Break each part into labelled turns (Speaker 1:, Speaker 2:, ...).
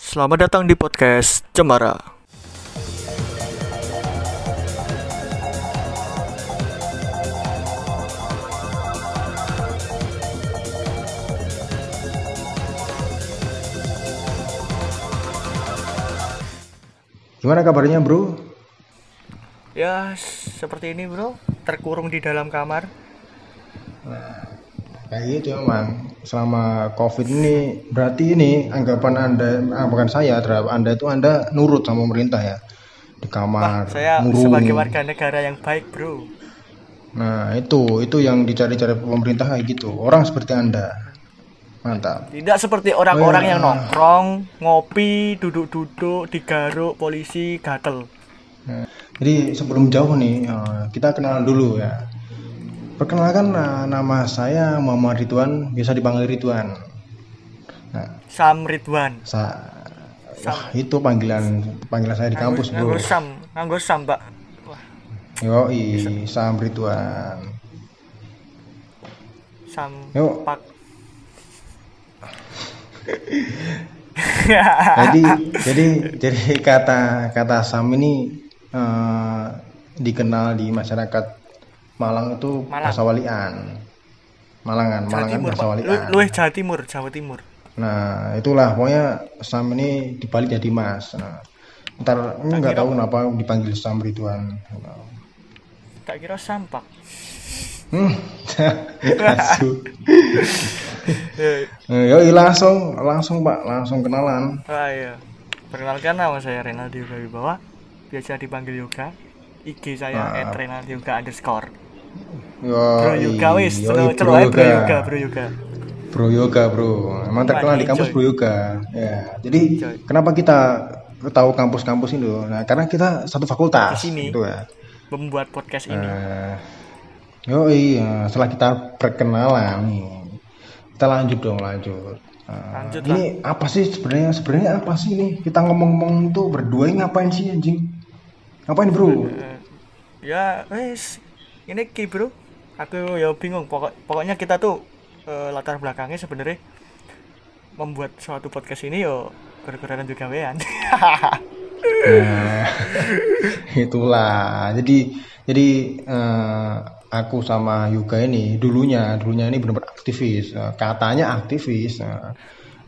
Speaker 1: Selamat datang di podcast Cemara.
Speaker 2: Gimana kabarnya bro?
Speaker 1: Ya, seperti ini, Bro. Terkurung di dalam kamar.
Speaker 2: Kayak gitu emang. Selama covid ini berarti ini anggapan anda, anggapan saya terhadap anda itu anda nurut sama pemerintah ya di kamar.
Speaker 1: Saya
Speaker 2: ngurung.
Speaker 1: sebagai warga negara yang baik, Bro.
Speaker 2: Nah itu itu yang dicari-cari pemerintah kayak gitu. Orang seperti anda. Mantap.
Speaker 1: Tidak seperti orang-orang
Speaker 2: Oh, ya.
Speaker 1: yang nongkrong, ngopi, duduk-duduk, digaruk polisi, gatel.
Speaker 2: Nah, jadi sebelum jauh nih eh, kita kenalan dulu ya. Perkenalkan nah, nama saya Muhammad Ridwan, biasa dipanggil Ridwan. Nah,
Speaker 1: Sam Ridwan.
Speaker 2: Sa Wah, itu panggilan panggilan saya di kampus, Bro.
Speaker 1: Nganggo Sam, nganggo Sam, Mbak. Wah,
Speaker 2: Yoi, Sam Ridwan.
Speaker 1: Sam
Speaker 2: Yuk.
Speaker 1: Pak.
Speaker 2: Jadi jadi jadi kata kata Sam ini eh, dikenal di masyarakat Malang itu
Speaker 1: Malang.
Speaker 2: bahasa walian. Malangan,
Speaker 1: Jawa
Speaker 2: Malangan
Speaker 1: Timur,
Speaker 2: bahasa walian.
Speaker 1: Lu, luwih Jawa Timur, Jawa Timur.
Speaker 2: Nah, itulah pokoknya Sam ini dibalik jadi Mas. Nah, ntar ini nggak tahu kenapa dipanggil Sam Ridwan.
Speaker 1: Tak kira Sam, Pak.
Speaker 2: Hmm.
Speaker 1: Eh,
Speaker 2: Eh, Yoi langsung langsung Pak, langsung kenalan.
Speaker 1: Ah iya. Perkenalkan nama saya Renaldi Wibawa. Biasa dipanggil Yoga. IG saya
Speaker 2: Ah.
Speaker 1: @renaldiyoga
Speaker 2: Yo,
Speaker 1: Bro Yoga wis, celuk celuk ae Bro Yoga, Bro Yoga.
Speaker 2: Bro Yoga, Bro. Emang terkenal di kampus. Bro Yoga. Ya. Jadi
Speaker 1: Coy.
Speaker 2: kenapa kita tahu kampus-kampus itu? Nah, karena kita satu fakultas
Speaker 1: Di sini.
Speaker 2: gitu ya.
Speaker 1: Membuat podcast ini.
Speaker 2: Eh, yoi, ya, setelah kita perkenalan nih, kita lanjut dong, lanjut. Eh,
Speaker 1: Lanjut
Speaker 2: ini apa sih sebenarnya? Sebenarnya apa sih nih? Kita ngomong-ngomong tuh berdua ini ngapain sih anjing? Ngapain, Bro?
Speaker 1: Eh, ya wis ini ki bro aku ya bingung pokok pokoknya kita tuh eh, latar belakangnya sebenarnya membuat suatu podcast ini yo gara-gara juga wean
Speaker 2: Nah, itulah. Jadi jadi eh, aku sama Yuga ini dulunya dulunya ini benar-benar aktivis. Eh, katanya aktivis.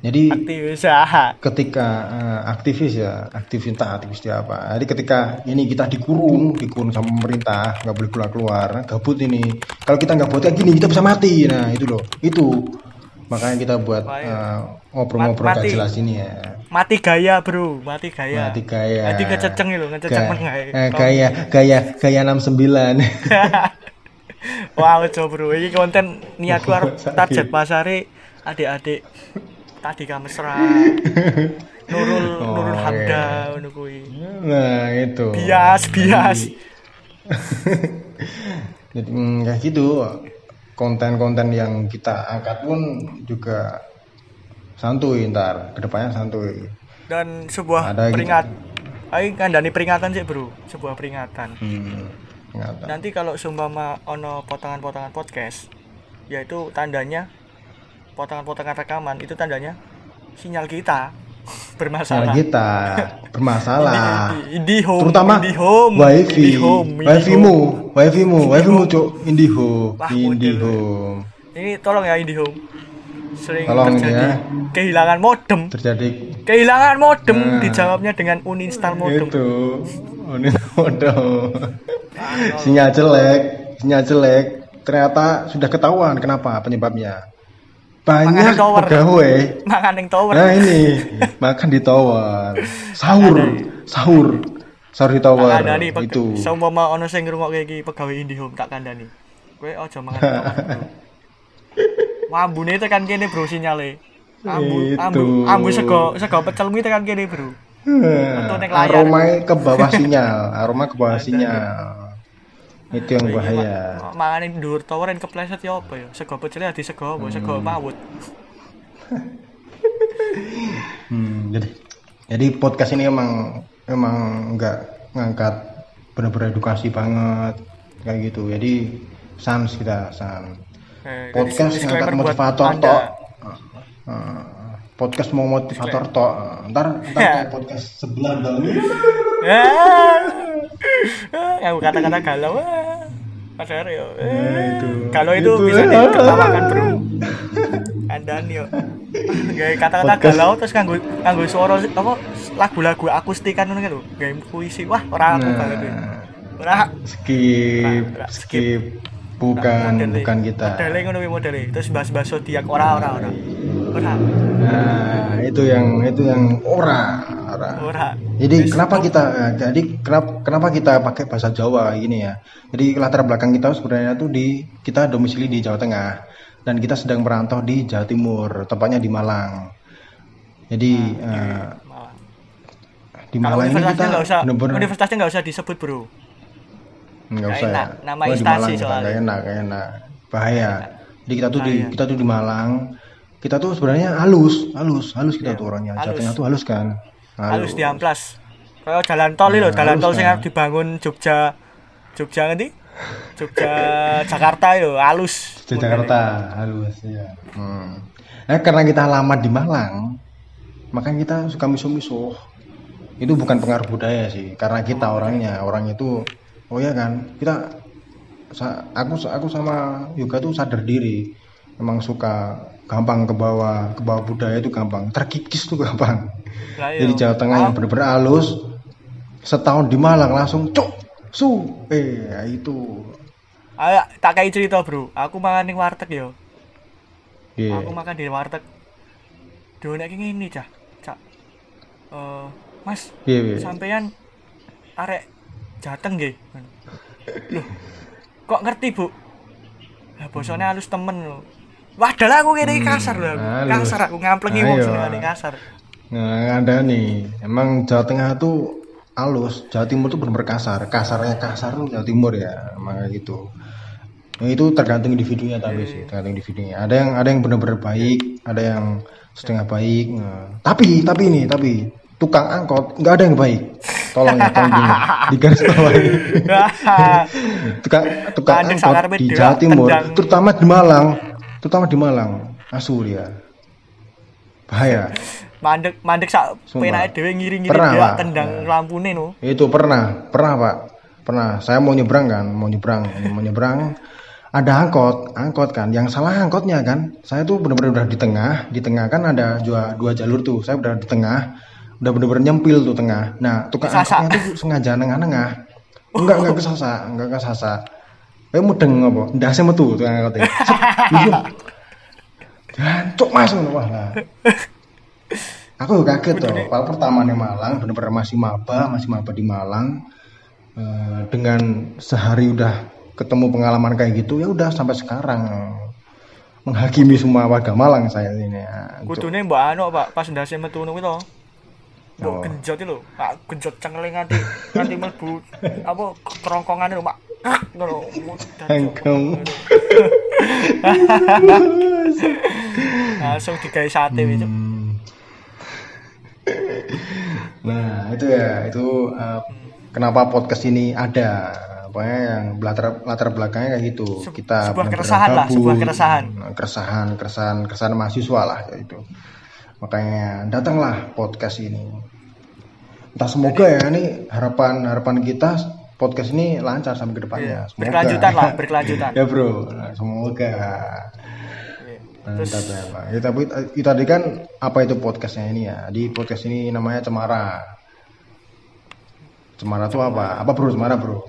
Speaker 2: Jadi
Speaker 1: aktivis ah.
Speaker 2: ketika eh, aktivis ya aktivis entah aktivis dia apa. Jadi ketika ini kita dikurung, dikurung sama pemerintah, nggak boleh keluar keluar, gabut ini. Kalau kita nggak buat kayak gini kita bisa mati. Nah itu loh, itu makanya kita buat
Speaker 1: iya.
Speaker 2: eh, ngobrol-ngobrol
Speaker 1: Mat-
Speaker 2: gak
Speaker 1: mati.
Speaker 2: jelas ini ya.
Speaker 1: mati gaya bro mati gaya
Speaker 2: Mati gaya.
Speaker 1: Nanti ngececeng lho, ngececeng
Speaker 2: Ga-
Speaker 1: mengae.
Speaker 2: eh, gaya gaya gaya 69.
Speaker 1: Wow, coba bro, ini konten niatku arep
Speaker 2: Sakit.
Speaker 1: target pasare adik-adik tadi kamesra. Nurul
Speaker 2: Oh,
Speaker 1: Nurul
Speaker 2: iya.
Speaker 1: Hamda ngono kuwi.
Speaker 2: nah, itu.
Speaker 1: Bias, bias.
Speaker 2: Jadi mm, kayak gitu. Konten-konten yang kita angkat pun juga santuy ntar ke depannya santuy.
Speaker 1: Dan sebuah
Speaker 2: Ada gitu.
Speaker 1: peringat Ayo kandani peringatan sih, Bro. Sebuah peringatan.
Speaker 2: Hmm.
Speaker 1: Nanti kalau seumpama ono potongan-potongan podcast, yaitu tandanya potongan-potongan rekaman itu tandanya sinyal kita
Speaker 2: Sinyal
Speaker 1: bermasalah.
Speaker 2: kita bermasalah.
Speaker 1: Indi- IndiHome,
Speaker 2: Terutama
Speaker 1: IndiHome,
Speaker 2: wifi,
Speaker 1: IndiHome,
Speaker 2: wifi-mu, wifi-mu, wifi-mu
Speaker 1: IndiHome.
Speaker 2: cuk, IndiHome,
Speaker 1: Wah, model.
Speaker 2: IndiHome.
Speaker 1: Ini tolong ya IndiHome. Sering
Speaker 2: Tolong
Speaker 1: terjadi
Speaker 2: ya.
Speaker 1: kehilangan modem.
Speaker 2: Terjadi
Speaker 1: Kehilangan modem
Speaker 2: Nah.
Speaker 1: dijawabnya dengan uninstall modem.
Speaker 2: itu ini modem sinyal jelek sinyal jelek ternyata sudah ketahuan kenapa penyebabnya banyak
Speaker 1: tower.
Speaker 2: pegawai
Speaker 1: Mangan yang tower.
Speaker 2: nah ini makan di tower sahur sahur sahur di tower
Speaker 1: Kandani peg-
Speaker 2: itu
Speaker 1: Seumpama ono sing ngrungokke iki pegawai IndiHome tak kandani. Kowe aja mangan di tower. Wambune tekan kene bro sinyale. Ambu
Speaker 2: Itu.
Speaker 1: ambu ambu sego sego pecelmu tekan kene bro.
Speaker 2: Aroma ke bawah sinyal aroma ke bawah sinyal itu yang bahaya
Speaker 1: Mangan ing dhuwur tower yang kepleset ya apa ya? Sego pecel ya di sego apa? Sego
Speaker 2: Hmm.
Speaker 1: mawut.
Speaker 2: Hmm, jadi jadi podcast ini emang emang nggak ngangkat benar-benar edukasi banget kayak gitu. Jadi sans kita sans
Speaker 1: Eh,
Speaker 2: podcast ngangkat motivator
Speaker 1: Anda.
Speaker 2: tok. Eh, podcast mau motivator tok ntar ntar kayak podcast sebelah dong
Speaker 1: Ya. Yang kata-kata galau. Padahal yo. eh,
Speaker 2: itu.
Speaker 1: Kalau itu
Speaker 2: Itu.
Speaker 1: bisa diketawakan, Bro. Andan yo. Gawe kata-kata galau terus nganggo nganggo suara apa lagu-lagu akustikan ngono kan lho. Gawe puisi. Wah, ora aku banget ya. Ora
Speaker 2: skip
Speaker 1: Ora,
Speaker 2: skip bukan
Speaker 1: modele.
Speaker 2: bukan kita
Speaker 1: Modele ngono kuwi modele. Terus bahas-bahas zodiak ora ora ora. Ora.
Speaker 2: nah itu yang itu yang ora ora
Speaker 1: Ora.
Speaker 2: jadi
Speaker 1: Terus
Speaker 2: kenapa kita eh, jadi kenapa kenapa kita pakai bahasa Jawa gini ya jadi latar belakang kita sebenarnya tuh di kita domisili di Jawa Tengah dan kita sedang merantau di Jawa Timur tepatnya di Malang jadi eh,
Speaker 1: Malah.
Speaker 2: di
Speaker 1: Kalau
Speaker 2: Malang ini kita
Speaker 1: nggak usah,
Speaker 2: bener-bener
Speaker 1: universitasnya nggak usah disebut bro.
Speaker 2: nggak usah
Speaker 1: enak,
Speaker 2: ya.
Speaker 1: nama
Speaker 2: Oh, di
Speaker 1: instansi
Speaker 2: Malang,
Speaker 1: soalnya.
Speaker 2: nggak enak nggak enak bahaya jadi kita tuh di
Speaker 1: Bahaya.
Speaker 2: kita tuh di Malang kita tuh sebenarnya halus halus halus kita
Speaker 1: Iya,
Speaker 2: tuh orangnya
Speaker 1: halus.
Speaker 2: Tengah tuh halus kan
Speaker 1: Halus di amplas. Kayak jalan tol lho,
Speaker 2: Nah,
Speaker 1: jalan tol sing arep dibangun Jogja Jogja ngendi? Jogja Jakarta yo halus.
Speaker 2: di Jakarta halus ya hmm. nah, karena kita lama di Malang makanya kita suka misuh-misuh itu bukan pengaruh budaya sih karena kita orangnya orang itu oh ya kan kita aku aku sama Yoga tuh sadar diri emang suka gampang ke bawah ke bawah budaya itu gampang terkikis tuh gampang
Speaker 1: Lah, yo.
Speaker 2: jadi Jawa Tengah yang bener-bener halus setahun di Malang langsung cuk su eh ya itu
Speaker 1: Ayo tak kayak cerita, Bro. Aku makan ning warteg yo.
Speaker 2: Iya.
Speaker 1: Aku makan di warteg. Done iki ngene, Cah. Cak. Eh, Mas,
Speaker 2: Iya, iya.
Speaker 1: sampean arek Jateng. Loh, kok ngerti, Bu? Lah bosone halus temen lho. Wadah aku kene iki kasar.
Speaker 2: Hmm, halus.
Speaker 1: Kasar aku ngamplengi wong senengane kasar.
Speaker 2: Nah, ada nih. Emang Jawa Tengah tuh halus, Jawa Timur tuh bener-bener kasar. Kasarnya kasar tuh Jawa Timur ya, emang kayak gitu. Nah, itu tergantung individunya tapi sih, tergantung individunya. Ada yang ada yang bener-bener baik, ada yang setengah baik. Nah, tapi tapi ini tapi tukang angkot nggak ada yang baik. Tolong ya, tolong di, di garis bawahi. tukang tukang angkot di Jawa Timur,
Speaker 1: tendang.
Speaker 2: terutama di Malang, terutama di Malang, asu ya. Bahaya.
Speaker 1: mandek mandek sak penake dhewe ngiring-ngiring dia tendang lampune no.
Speaker 2: Itu pernah, pernah Pak. Pernah. Saya mau nyebrang kan, mau nyebrang, mau nyebrang. Ada angkot, angkot kan. Yang salah angkotnya kan. Saya tuh bener-bener udah di tengah, di tengah kan ada dua, dua jalur tuh. Saya udah di tengah, udah bener-bener nyempil tuh tengah. Nah, tukang
Speaker 1: Kesasa.
Speaker 2: angkotnya tuh sengaja nengah-nengah. Enggak, enggak kesasa, enggak kesasa. Kayak mudeng apa? Ndase metu tukang angkotnya. Set, diem. Jancuk mas ngono wah lah. Aku kaget tuh. Pak pertama nih Malang, bener-bener masih maba, masih maba di Malang. Eh, dengan sehari udah ketemu pengalaman kayak gitu, ya udah sampai sekarang menghakimi semua warga Malang saya ini. Ya.
Speaker 1: Kudune mbok anu Pak, pas ndase metu ngono kuwi to. Mbok
Speaker 2: Oh.
Speaker 1: genjot lho, Pak genjot cengele nganti nganti mlebu apa kerongkongane lho, Pak. Langsung digawe sate wis.
Speaker 2: Hmm. Nah, itu ya, itu eh, kenapa podcast ini ada. Pokoknya yang latar latar belakangnya kayak gitu.
Speaker 1: Se-
Speaker 2: Kita
Speaker 1: sebuah keresahan lah, sebuah keresahan.
Speaker 2: Nah, keresahan, keresahan, keresahan mahasiswa lah kayak itu. Makanya datanglah podcast ini. Entah semoga ya ini harapan harapan kita podcast ini lancar sampai ke depannya.
Speaker 1: Iya,
Speaker 2: Semoga.
Speaker 1: berkelanjutan lah, berkelanjutan.
Speaker 2: ya bro, Nah, semoga.
Speaker 1: Iya.
Speaker 2: Mantap
Speaker 1: Terus
Speaker 2: ya Pak. Ya, tapi itu tadi kan apa itu podcastnya ini ya? Di podcast ini namanya Cemara. Cemara tuh apa? Apa bro? Cemara bro?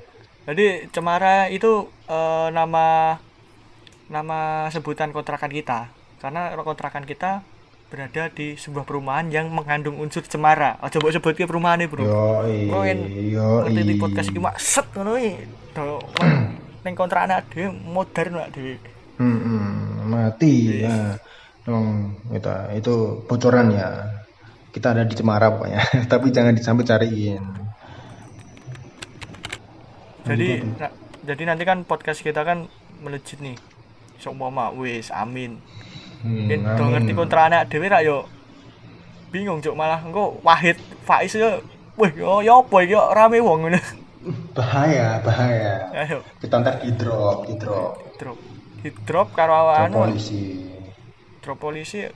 Speaker 1: jadi Cemara itu eh, nama nama sebutan kontrakan kita karena kontrakan kita berada di sebuah perumahan yang mengandung unsur cemara. Oh, coba sebut ke perumahan ini, Bro.
Speaker 2: Yo
Speaker 1: Kok en
Speaker 2: yo
Speaker 1: ngerti di podcast iki mak set ngono iki. Ning kontrakan dhewe modern mak dhewe.
Speaker 2: Hmm, hmm, mati ya. Emang itu, itu bocoran ya. Kita ada di Cemara pokoknya. tapi jangan sampai cariin.
Speaker 1: Jadi jadi nanti kan podcast kita kan melejit nih. Seumpama wis amin.
Speaker 2: Hmm,
Speaker 1: Yen do ngerti kontrakan dhewe ra yo bingung cuk malah engko Wahid Faiz yo wih yo yo apa iki rame wong ngono.
Speaker 2: Bahaya, bahaya.
Speaker 1: Ayo
Speaker 2: Kita ntar di drop, di drop.
Speaker 1: drop. Di drop karo anu
Speaker 2: polisi.
Speaker 1: drop polisi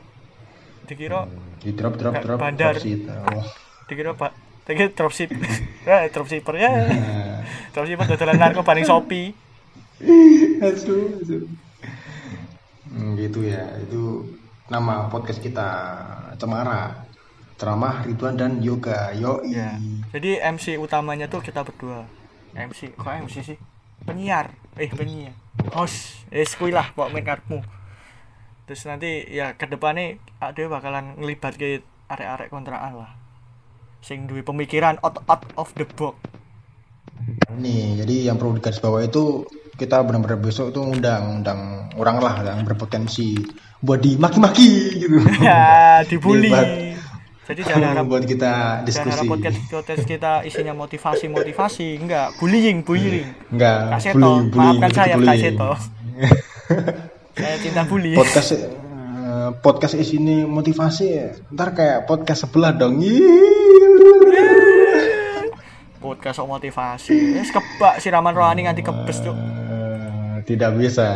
Speaker 1: dikira
Speaker 2: di drop drop drop
Speaker 1: bandar.
Speaker 2: drop. Oh.
Speaker 1: dikira pak dikira dropship ya dropshipper ya dropshipper dodolan narkoba ning Shopee
Speaker 2: asu, asu. Hmm, gitu ya. Itu nama podcast kita Cemara. Ceramah Ridwan dan Yoga. Yo
Speaker 1: ya. Jadi MC utamanya tuh kita berdua. MC kok MC sih? Penyiar. Eh penyiar. Host. Eh kui lah pok main karepmu terus nanti ya ke depannya ada bakalan ngelibat ke arek-arek kontrakan lah. Sing duwe pemikiran out, out of the box.
Speaker 2: Nih jadi yang perlu digarisbawahi itu kita benar-benar besok tuh undang undang orang lah yang berpotensi buat dimaki-maki gitu.
Speaker 1: Ya dibully.
Speaker 2: Hebat.
Speaker 1: jadi jangan harap
Speaker 2: buat kita
Speaker 1: jangan harap
Speaker 2: diskusi.
Speaker 1: podcast podcast kita isinya motivasi motivasi enggak bullying bullying.
Speaker 2: Enggak
Speaker 1: Kak Seto,
Speaker 2: bullying, bullying,
Speaker 1: maafkan saya. Seto. saya cinta bully
Speaker 2: podcast eh, podcast isinya motivasi ntar kayak podcast sebelah dong.
Speaker 1: Podcast motivasi. Wis kebak siraman rohani nganti kebes cuk.
Speaker 2: Eh, tidak bisa.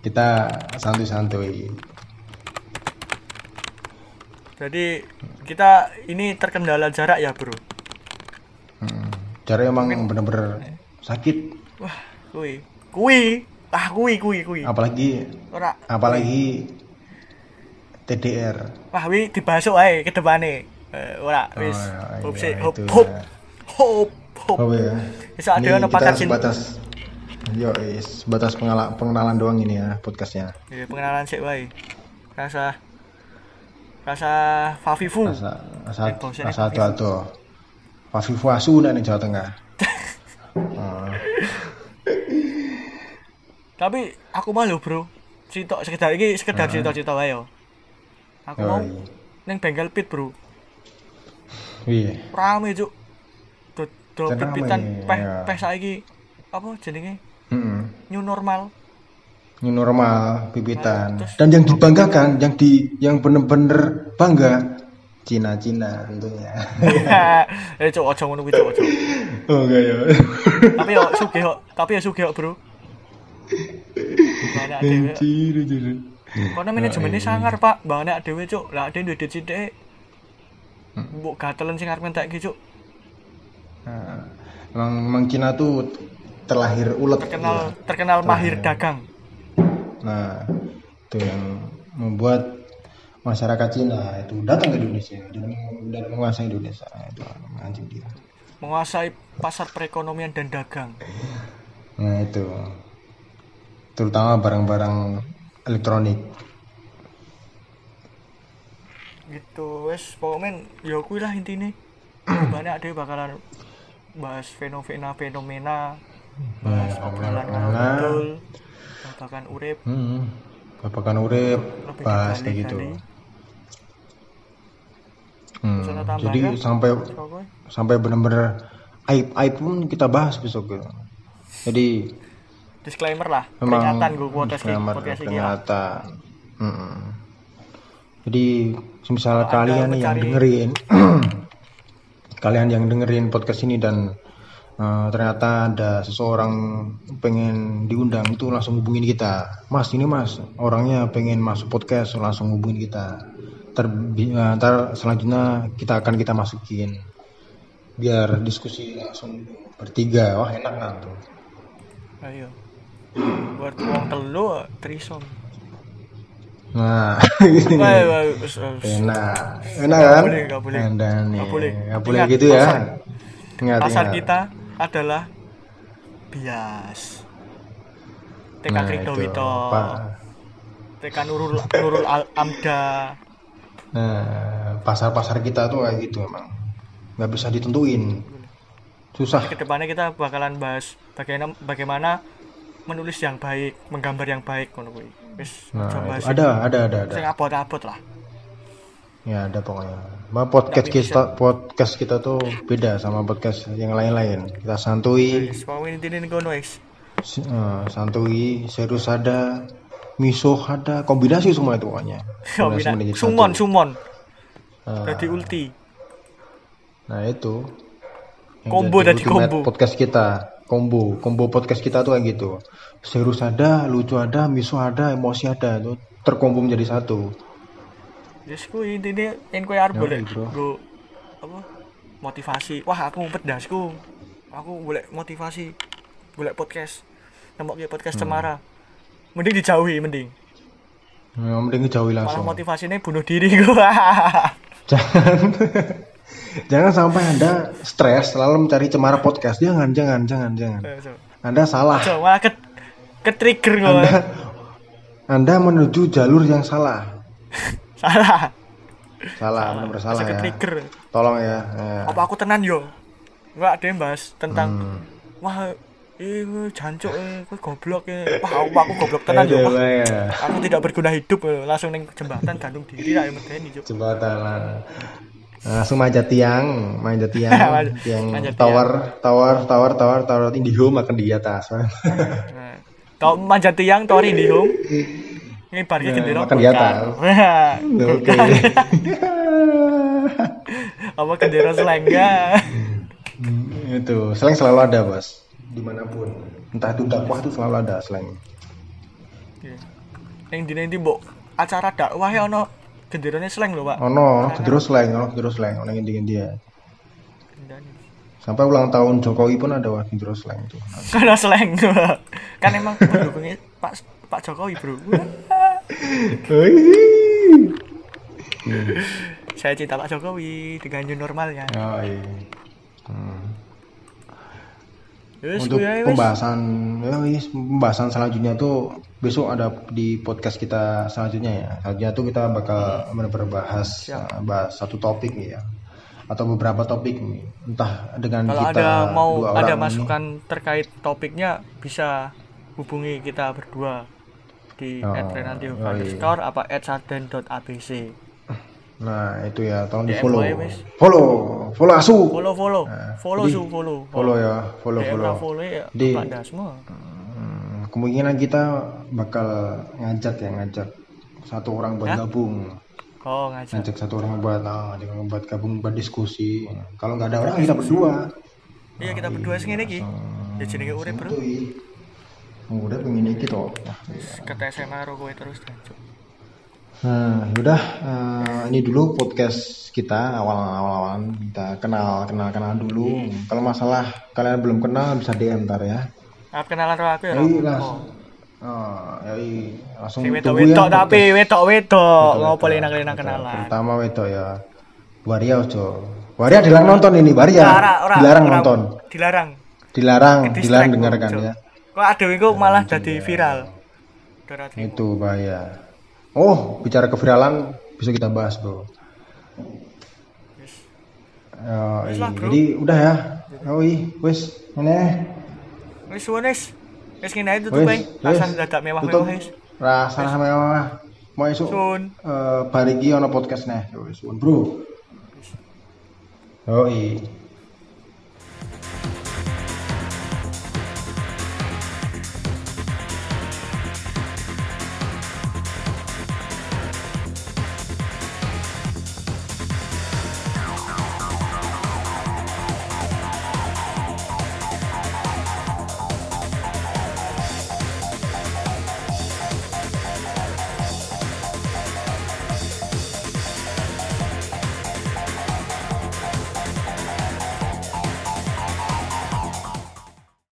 Speaker 2: Kita santuy-santuy.
Speaker 1: Jadi kita ini terkendala jarak ya bro?
Speaker 2: Hmm. cara emang bener-bener sakit.
Speaker 1: Wah kui. Kui? Ah kui kui kui.
Speaker 2: Apalagi
Speaker 1: ora.
Speaker 2: apalagi TDR
Speaker 1: wah wi dibasuk ae ke depane eh, ora wis.
Speaker 2: iya,
Speaker 1: hop
Speaker 2: iya,
Speaker 1: sih hop hop
Speaker 2: ya.
Speaker 1: hop. Hop
Speaker 2: Oh ya.
Speaker 1: Bisa ada
Speaker 2: kita
Speaker 1: pakai cinta.
Speaker 2: sebatas yo is sebatas pengala- pengenalan doang ini ya podcastnya.
Speaker 1: Ya pengenalan sik wae. Rasa rasa Fafifu.
Speaker 2: Rasa rasa
Speaker 1: Eh,
Speaker 2: rasa atu atu Fafifu asu nih Jawa Tengah. Oh.
Speaker 1: tapi aku malu bro. Cerita sekedar ini sekedar cerita cerita wae yo. Aku
Speaker 2: Oh,
Speaker 1: mau
Speaker 2: iya.
Speaker 1: neng bengkel pit bro.
Speaker 2: Iya.
Speaker 1: rame cuk. Do do
Speaker 2: Dan rame,
Speaker 1: pitan peh
Speaker 2: ya.
Speaker 1: peh saiki. Apa jenenge
Speaker 2: Mm-mm.
Speaker 1: new normal.
Speaker 2: New normal pipitan.
Speaker 1: Nah, terus-
Speaker 2: Dan yang dibanggakan, yang di yang bener-bener bangga Cina-Cina tentunya.
Speaker 1: eh cuk ojo ngono kuwi cuk ojo
Speaker 2: oh enggak ya.
Speaker 1: tapi yo sugih yo tapi yo sugih bro.
Speaker 2: Anjir, anjir.
Speaker 1: karena manajemennya sangar pak. Banyak dhewe cuk. Lah ada duit sithik mbok gatelen sing arep entek iki cuk.
Speaker 2: Nah, emang, emang Cina tuh terlahir ulet.
Speaker 1: terkenal terkenal mahir dagang
Speaker 2: Nah, itu yang membuat masyarakat Cina itu datang ke Indonesia dan, dan menguasai Indonesia. Nah, itu anjing dia.
Speaker 1: menguasai pasar perekonomian dan dagang
Speaker 2: Nah, itu. Terutama barang-barang elektronik.
Speaker 1: gitu wes pokoknya ya kuwi lah intine banyak ada bakalan bahas fenomena fenomena bahas obrolan betul babakan urip
Speaker 2: Hmm. Babakan urip bahas kayak gitu. Hmm.
Speaker 1: Misalnya
Speaker 2: Jadi
Speaker 1: kan?
Speaker 2: sampai sampai benar-benar aib aib pun kita bahas besok gitu. Jadi
Speaker 1: disclaimer lah
Speaker 2: memang
Speaker 1: peringatan gue
Speaker 2: disclaimer,
Speaker 1: lah.
Speaker 2: peringatan. Mm-mm. Jadi misal
Speaker 1: Kalau
Speaker 2: kalian yang dengerin kalian yang dengerin podcast ini dan eh, ternyata ada seseorang pengen diundang itu langsung hubungin kita. Mas ini mas orangnya pengen masuk podcast langsung hubungin kita. Bi- eh, ntar selanjutnya kita akan kita masukin. Biar diskusi langsung bertiga wah enak kan tuh.
Speaker 1: Ayo. Buat uang telu trisom.
Speaker 2: Nah ini
Speaker 1: wes.
Speaker 2: enak. Enak kan?
Speaker 1: Boleh, nggak boleh.
Speaker 2: Anda nih.
Speaker 1: Nggak boleh.
Speaker 2: boleh
Speaker 1: Ingat,
Speaker 2: gitu ya. ingat
Speaker 1: pasar
Speaker 2: ingat.
Speaker 1: kita adalah bias TK
Speaker 2: Nah,
Speaker 1: Krikdo
Speaker 2: itu,
Speaker 1: Wito
Speaker 2: Pak.
Speaker 1: TK Nurul Nurul Al Amda
Speaker 2: Nah, pasar-pasar kita tuh kayak gitu emang. Nggak bisa ditentuin. Susah.
Speaker 1: ke depannya kita bakalan bahas bagaimana bagaimana menulis yang baik menggambar yang baik
Speaker 2: Nah, itu ada, ada, ada, ada.
Speaker 1: sing abot-abot lah
Speaker 2: Ya, ada pokoknya. Ma podcast
Speaker 1: Tapi
Speaker 2: kita podcast kita tuh beda sama podcast yang lain-lain. Kita si- eh, santuy, serius ada, miso ada, kombinasi semua itu pokoknya. Kombinasi
Speaker 1: sumon sumon
Speaker 2: Nah,
Speaker 1: jadi ulti
Speaker 2: Nah itu.
Speaker 1: Combo
Speaker 2: jadi
Speaker 1: combo.
Speaker 2: Podcast kita, combo, combo podcast kita tuh kayak gitu. Serius ada, lucu ada, miso ada, emosi ada, itu terkombo menjadi satu.
Speaker 1: Kuwi intine yen kowe arep golek
Speaker 2: bro.
Speaker 1: nggo apa motivasi. Wah, aku ngumpet dasku. Aku golek motivasi. Golek podcast. Nemokke podcast
Speaker 2: Hmm.
Speaker 1: cemara. Mending dijauhi mending.
Speaker 2: Ya, mending jauhi
Speaker 1: Malah
Speaker 2: langsung.
Speaker 1: motivasinya bunuh diri gua.
Speaker 2: Jangan Jangan sampai Anda stres selalu mencari cemara podcast. Jangan, jangan, jangan, jangan. Anda salah.
Speaker 1: So, malah ke ke trigger.
Speaker 2: Anda Anda menuju jalur yang salah.
Speaker 1: Salah.
Speaker 2: Salah, benar salah
Speaker 1: Masa ke
Speaker 2: ya.
Speaker 1: trigger.
Speaker 2: Tolong ya. ya.
Speaker 1: Apa aku tenan yo? Enggak ada yang bahas tentang
Speaker 2: Hmm.
Speaker 1: wah eh kowe jancuk eh kowe goblok eh. Wah, aku, aku goblok tenan yo.
Speaker 2: Ya.
Speaker 1: aku tidak berguna hidup eh. langsung neng jembatan gantung diri lah yang medeni Cuk.
Speaker 2: Jembatan lah. Langsung manjat tiang, manjat tiang,
Speaker 1: Manjat-
Speaker 2: tiang
Speaker 1: manjat tiang.
Speaker 2: tower, tower, tower, tower, tower Indihome makan di atas.
Speaker 1: Nah, Kau manjat tiang tori di parkir
Speaker 2: Nah,
Speaker 1: gendera.
Speaker 2: makan atas.
Speaker 1: Wah,
Speaker 2: Oke.
Speaker 1: Apa gendera selengga?
Speaker 2: itu slang selalu ada bos di mana pun entah itu dakwah itu selalu ada slang
Speaker 1: Yang di nanti mbok acara dakwah ya ono genderanya seleng loh pak.
Speaker 2: ono ono slang ono kedero slang ono inti dia sampai ulang tahun Jokowi pun ada wah kedero slang itu
Speaker 1: Karena seleng kan emang pendukungnya Pak Pak Jokowi bro. Saya cinta Pak Jokowi dengan new normalnya.
Speaker 2: oh, iya. Hmm. Untuk
Speaker 1: ya,
Speaker 2: pembahasan ya, pembahasan selanjutnya tuh besok ada di podcast kita selanjutnya ya selanjutnya tuh kita bakal berbahas
Speaker 1: Siap.
Speaker 2: uh, bahas satu topik nih ya atau beberapa topik nih entah dengan
Speaker 1: Kalau
Speaker 2: kita
Speaker 1: ada mau
Speaker 2: dua
Speaker 1: ada
Speaker 2: orang ini.
Speaker 1: masukan terkait topiknya bisa hubungi kita berdua di
Speaker 2: Oh,
Speaker 1: @renantio
Speaker 2: oh, iya.
Speaker 1: underscore apa @sarden.abc.
Speaker 2: Nah itu ya tolong di follow,
Speaker 1: wis.
Speaker 2: follow, follow asu,
Speaker 1: Follow follow,
Speaker 2: Nah,
Speaker 1: follow su follow.
Speaker 2: follow ya, follow
Speaker 1: DM
Speaker 2: follow.
Speaker 1: follow ya
Speaker 2: Di-
Speaker 1: semua.
Speaker 2: Hmm, kemungkinan kita bakal ngajak ya ngajak satu orang buat
Speaker 1: Hah?
Speaker 2: gabung,
Speaker 1: Oh ngajak.
Speaker 2: ngajak satu orang buat ah, ngajak orang buat gabung buat diskusi. Kalau nggak ada orang kita berdua.
Speaker 1: Iya kita berdua sing ngene iki. Ya jenenge urip bro.
Speaker 2: Udah pengen iki toh.
Speaker 1: Kata SMA ro kowe terus.
Speaker 2: Nah, yaudah eh, ini dulu podcast kita awal-awalan kita kenal kenal kenal dulu. Kalau masalah kalian belum kenal bisa DM ntar ya.
Speaker 1: Ah kenalan karo aku ya.
Speaker 2: Yoi
Speaker 1: Ro?
Speaker 2: langsung.
Speaker 1: Oh.
Speaker 2: Oh, yoi langsung
Speaker 1: Si
Speaker 2: tunggu ya
Speaker 1: tapi wedok-wedok ngopo
Speaker 2: Wedok,
Speaker 1: le nang kenalan.
Speaker 2: Terutama wedok ya. Waria ojo. Waria dilarang nonton ini, Waria. Dilarang nonton.
Speaker 1: Dilarang.
Speaker 2: Dilarang, dilarang dengarkan ya.
Speaker 1: Kok ada iku malah jadi viral.
Speaker 2: Itu bahaya. Oh, bicara keviralan bisa kita bahas, Bro. Oh,
Speaker 1: Wis lah, Bro.
Speaker 2: Jadi udah ya. Oh, iya, wis. Ini.
Speaker 1: Wis suwun wis. Wis ngene ae tutup
Speaker 2: Wis,
Speaker 1: ae.
Speaker 2: wis.
Speaker 1: Rasa dadak
Speaker 2: Tutup.
Speaker 1: mewah-mewah wis.
Speaker 2: Rasa mewah. Mau esuk
Speaker 1: Sun.
Speaker 2: eh bar iki ono podcast nih. Wis, Bro. Oh, iya.